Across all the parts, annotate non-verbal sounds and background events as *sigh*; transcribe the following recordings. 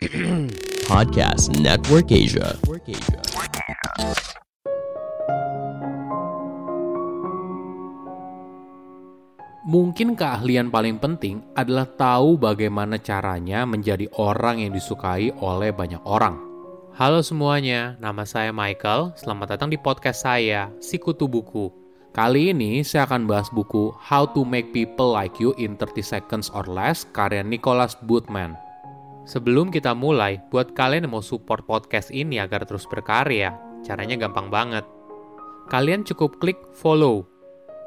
*clears throat* Podcast Network Asia. Mungkin keahlian paling penting adalah tahu bagaimana caranya menjadi orang yang disukai oleh banyak orang. Halo semuanya, nama saya Michael. Selamat datang di podcast saya, Sikutu Buku. Kali ini saya akan bahas buku How to Make People Like You in 30 Seconds or Less karya Nicholas Bootman. Sebelum kita mulai, buat kalian yang mau support podcast ini agar terus berkarya, caranya gampang banget. Kalian cukup klik follow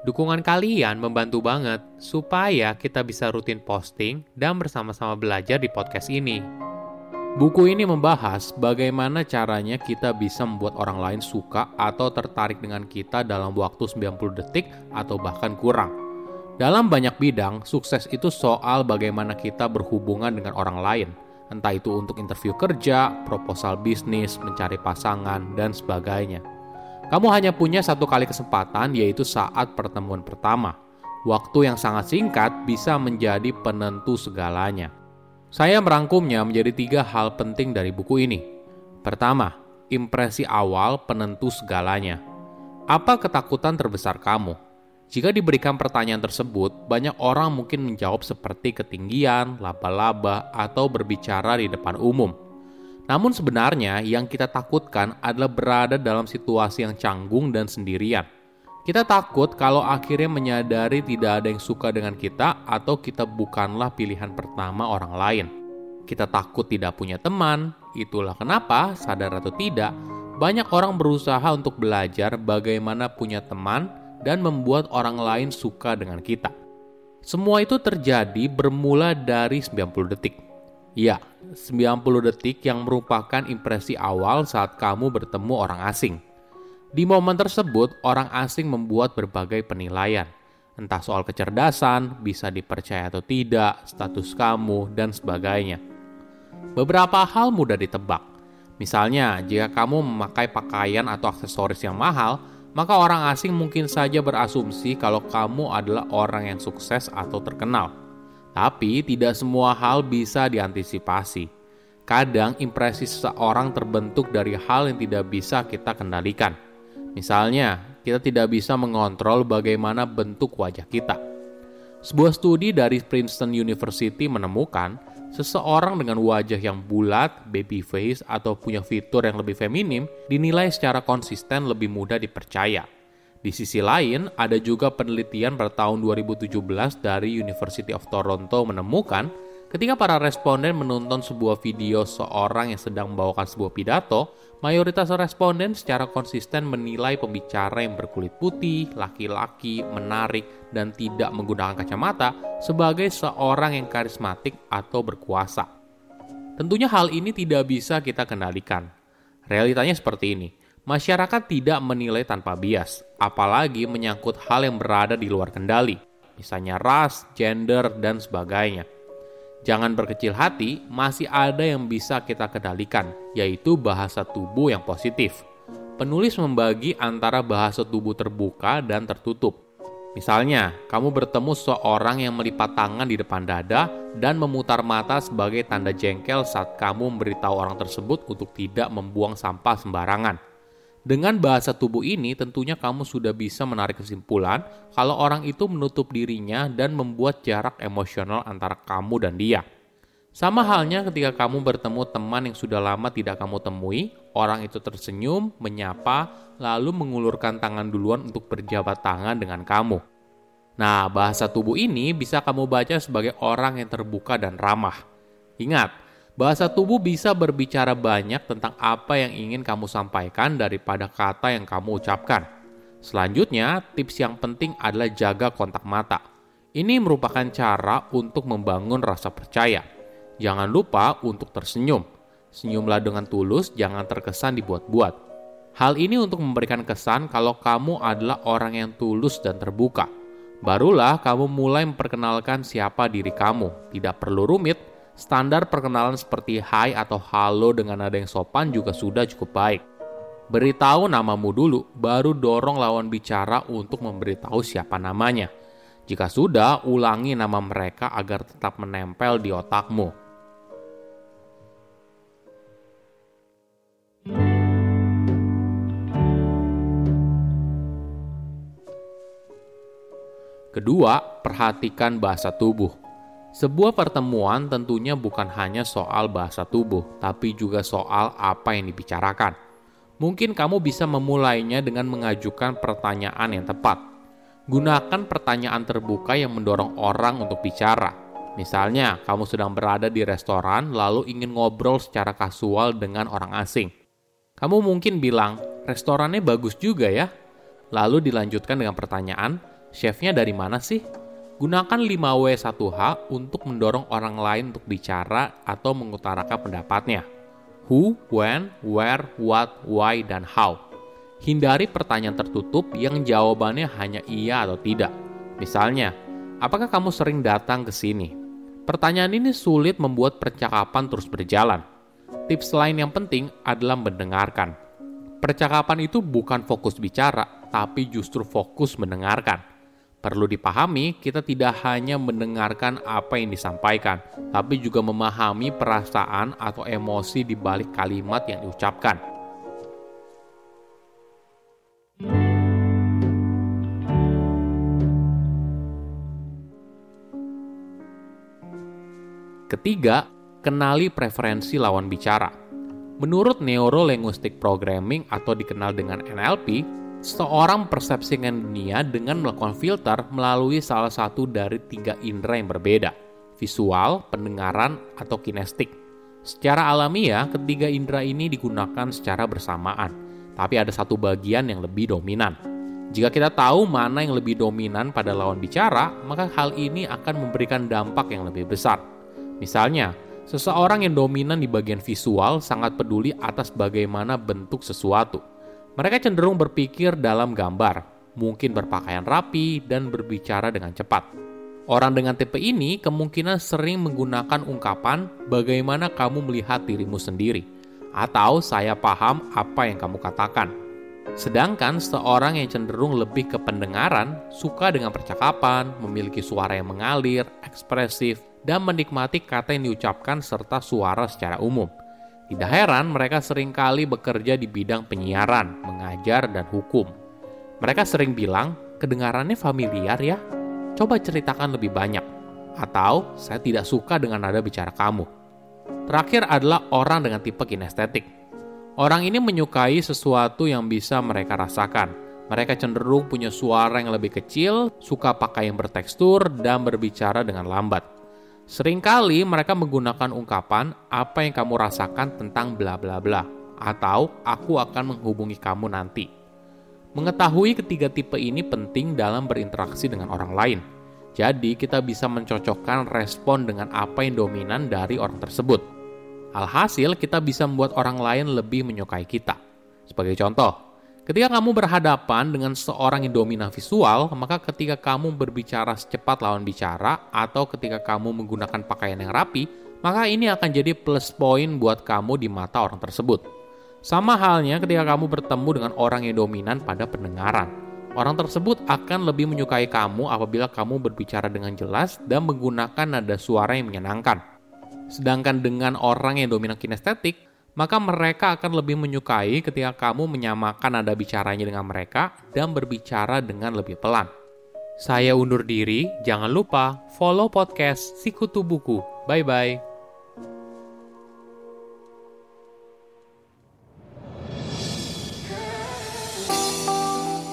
Dukungan kalian membantu banget supaya kita bisa rutin posting dan bersama-sama belajar di podcast ini. Buku ini membahas bagaimana caranya kita bisa membuat orang lain suka atau tertarik dengan kita dalam waktu 90 detik atau bahkan kurang. Dalam banyak bidang, sukses itu soal bagaimana kita berhubungan dengan orang lain, entah itu untuk interview kerja, proposal bisnis, mencari pasangan, dan sebagainya. Kamu hanya punya satu kali kesempatan, yaitu saat pertemuan pertama. Waktu yang sangat singkat bisa menjadi penentu segalanya. Saya merangkumnya menjadi tiga hal penting dari buku ini. Pertama, impresi awal penentu segalanya. Apa ketakutan terbesar kamu? Jika diberikan pertanyaan tersebut, banyak orang mungkin menjawab seperti ketinggian, laba-laba, atau berbicara di depan umum. Namun sebenarnya yang kita takutkan adalah berada dalam situasi yang canggung dan sendirian. Kita takut kalau akhirnya menyadari tidak ada yang suka dengan kita atau kita bukanlah pilihan pertama orang lain. Kita takut tidak punya teman, itulah kenapa, sadar atau tidak, banyak orang berusaha untuk belajar bagaimana punya teman dan membuat orang lain suka dengan kita. Semua itu terjadi bermula dari 90 detik. Ya, 90 detik yang merupakan impresi awal saat kamu bertemu orang asing. Di momen tersebut, orang asing membuat berbagai penilaian. Entah soal kecerdasan, bisa dipercaya atau tidak, status kamu, dan sebagainya. Beberapa hal mudah ditebak. Misalnya, jika kamu memakai pakaian atau aksesoris yang mahal, maka orang asing mungkin saja berasumsi kalau kamu adalah orang yang sukses atau terkenal. Tapi tidak semua hal bisa diantisipasi. Kadang impresi seseorang terbentuk dari hal yang tidak bisa kita kendalikan. Misalnya, kita tidak bisa mengontrol bagaimana bentuk wajah kita. Sebuah studi dari Princeton University menemukan seseorang dengan wajah yang bulat, baby face, atau punya fitur yang lebih feminim dinilai secara konsisten lebih mudah dipercaya. Di sisi lain, ada juga penelitian pada tahun 2017 dari University of Toronto menemukan ketika para responden menonton sebuah video seorang yang sedang membawakan sebuah pidato, mayoritas responden secara konsisten menilai pembicara yang berkulit putih, laki-laki, menarik, dan tidak menggunakan kacamata sebagai seorang yang karismatik atau berkuasa. Tentunya hal ini tidak bisa kita kendalikan. Realitanya seperti ini Masyarakat tidak menilai tanpa bias, apalagi menyangkut hal yang berada di luar kendali, misalnya ras, gender, dan sebagainya. Jangan berkecil hati, masih ada yang bisa kita kendalikan, yaitu bahasa tubuh yang positif. Penulis membagi antara bahasa tubuh terbuka dan tertutup. Misalnya, kamu bertemu seorang yang melipat tangan di depan dada dan memutar mata sebagai tanda jengkel saat kamu memberitahu orang tersebut untuk tidak membuang sampah sembarangan. Dengan bahasa tubuh ini, tentunya kamu sudah bisa menarik kesimpulan kalau orang itu menutup dirinya dan membuat jarak emosional antara kamu dan dia. Sama halnya ketika kamu bertemu teman yang sudah lama tidak kamu temui, orang itu tersenyum, menyapa, lalu mengulurkan tangan duluan untuk berjabat tangan dengan kamu. Nah, bahasa tubuh ini bisa kamu baca sebagai orang yang terbuka dan ramah. Ingat, Bahasa tubuh bisa berbicara banyak tentang apa yang ingin kamu sampaikan daripada kata yang kamu ucapkan. Selanjutnya, tips yang penting adalah jaga kontak mata. Ini merupakan cara untuk membangun rasa percaya. Jangan lupa untuk tersenyum. Senyumlah dengan tulus, jangan terkesan dibuat-buat. Hal ini untuk memberikan kesan kalau kamu adalah orang yang tulus dan terbuka. Barulah kamu mulai memperkenalkan siapa diri kamu. Tidak perlu rumit, Standar perkenalan seperti hai atau halo dengan nada yang sopan juga sudah cukup baik. Beritahu namamu dulu, baru dorong lawan bicara untuk memberitahu siapa namanya. Jika sudah, ulangi nama mereka agar tetap menempel di otakmu. Kedua, perhatikan bahasa tubuh. Sebuah pertemuan tentunya bukan hanya soal bahasa tubuh, tapi juga soal apa yang dibicarakan. Mungkin kamu bisa memulainya dengan mengajukan pertanyaan yang tepat. Gunakan pertanyaan terbuka yang mendorong orang untuk bicara. Misalnya, kamu sedang berada di restoran lalu ingin ngobrol secara kasual dengan orang asing. Kamu mungkin bilang, "Restorannya bagus juga ya." Lalu dilanjutkan dengan pertanyaan, "Chefnya dari mana sih?" Gunakan 5W1H untuk mendorong orang lain untuk bicara atau mengutarakan pendapatnya. Who, when, where, what, why, dan how. Hindari pertanyaan tertutup yang jawabannya hanya iya atau tidak. Misalnya, apakah kamu sering datang ke sini? Pertanyaan ini sulit membuat percakapan terus berjalan. Tips lain yang penting adalah mendengarkan. Percakapan itu bukan fokus bicara, tapi justru fokus mendengarkan. Perlu dipahami, kita tidak hanya mendengarkan apa yang disampaikan, tapi juga memahami perasaan atau emosi di balik kalimat yang diucapkan. Ketiga, kenali preferensi lawan bicara. Menurut Neuro Linguistic Programming atau dikenal dengan NLP, Seorang persepsikan dunia dengan melakukan filter melalui salah satu dari tiga indera yang berbeda, visual, pendengaran, atau kinestik. Secara alamiah, ketiga indera ini digunakan secara bersamaan, tapi ada satu bagian yang lebih dominan. Jika kita tahu mana yang lebih dominan pada lawan bicara, maka hal ini akan memberikan dampak yang lebih besar. Misalnya, seseorang yang dominan di bagian visual sangat peduli atas bagaimana bentuk sesuatu mereka cenderung berpikir dalam gambar, mungkin berpakaian rapi, dan berbicara dengan cepat. Orang dengan tipe ini kemungkinan sering menggunakan ungkapan bagaimana kamu melihat dirimu sendiri, atau saya paham apa yang kamu katakan. Sedangkan seorang yang cenderung lebih ke pendengaran, suka dengan percakapan, memiliki suara yang mengalir, ekspresif, dan menikmati kata yang diucapkan serta suara secara umum. Tidak heran mereka sering kali bekerja di bidang penyiaran, mengajar, dan hukum. Mereka sering bilang, kedengarannya familiar ya? Coba ceritakan lebih banyak. Atau, saya tidak suka dengan nada bicara kamu. Terakhir adalah orang dengan tipe kinestetik. Orang ini menyukai sesuatu yang bisa mereka rasakan. Mereka cenderung punya suara yang lebih kecil, suka pakai yang bertekstur, dan berbicara dengan lambat. Seringkali mereka menggunakan ungkapan apa yang kamu rasakan tentang bla bla bla atau aku akan menghubungi kamu nanti. Mengetahui ketiga tipe ini penting dalam berinteraksi dengan orang lain. Jadi kita bisa mencocokkan respon dengan apa yang dominan dari orang tersebut. Alhasil kita bisa membuat orang lain lebih menyukai kita. Sebagai contoh, Ketika kamu berhadapan dengan seorang yang dominan visual, maka ketika kamu berbicara secepat lawan bicara atau ketika kamu menggunakan pakaian yang rapi, maka ini akan jadi plus poin buat kamu di mata orang tersebut. Sama halnya ketika kamu bertemu dengan orang yang dominan pada pendengaran. Orang tersebut akan lebih menyukai kamu apabila kamu berbicara dengan jelas dan menggunakan nada suara yang menyenangkan. Sedangkan dengan orang yang dominan kinestetik, maka mereka akan lebih menyukai ketika kamu menyamakan nada bicaranya dengan mereka dan berbicara dengan lebih pelan. Saya undur diri, jangan lupa follow podcast Sikutu Buku. Bye-bye.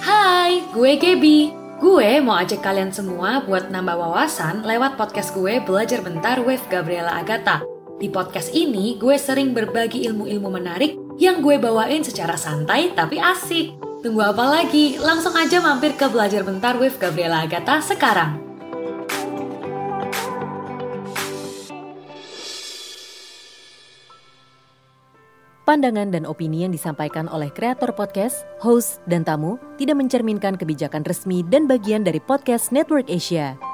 Hai, gue Gaby. Gue mau ajak kalian semua buat nambah wawasan lewat podcast gue Belajar Bentar with Gabriela Agatha di podcast ini, gue sering berbagi ilmu-ilmu menarik yang gue bawain secara santai tapi asik. Tunggu apa lagi? Langsung aja mampir ke Belajar Bentar with Gabriela Agatha sekarang. Pandangan dan opini yang disampaikan oleh kreator podcast, host, dan tamu tidak mencerminkan kebijakan resmi dan bagian dari podcast Network Asia.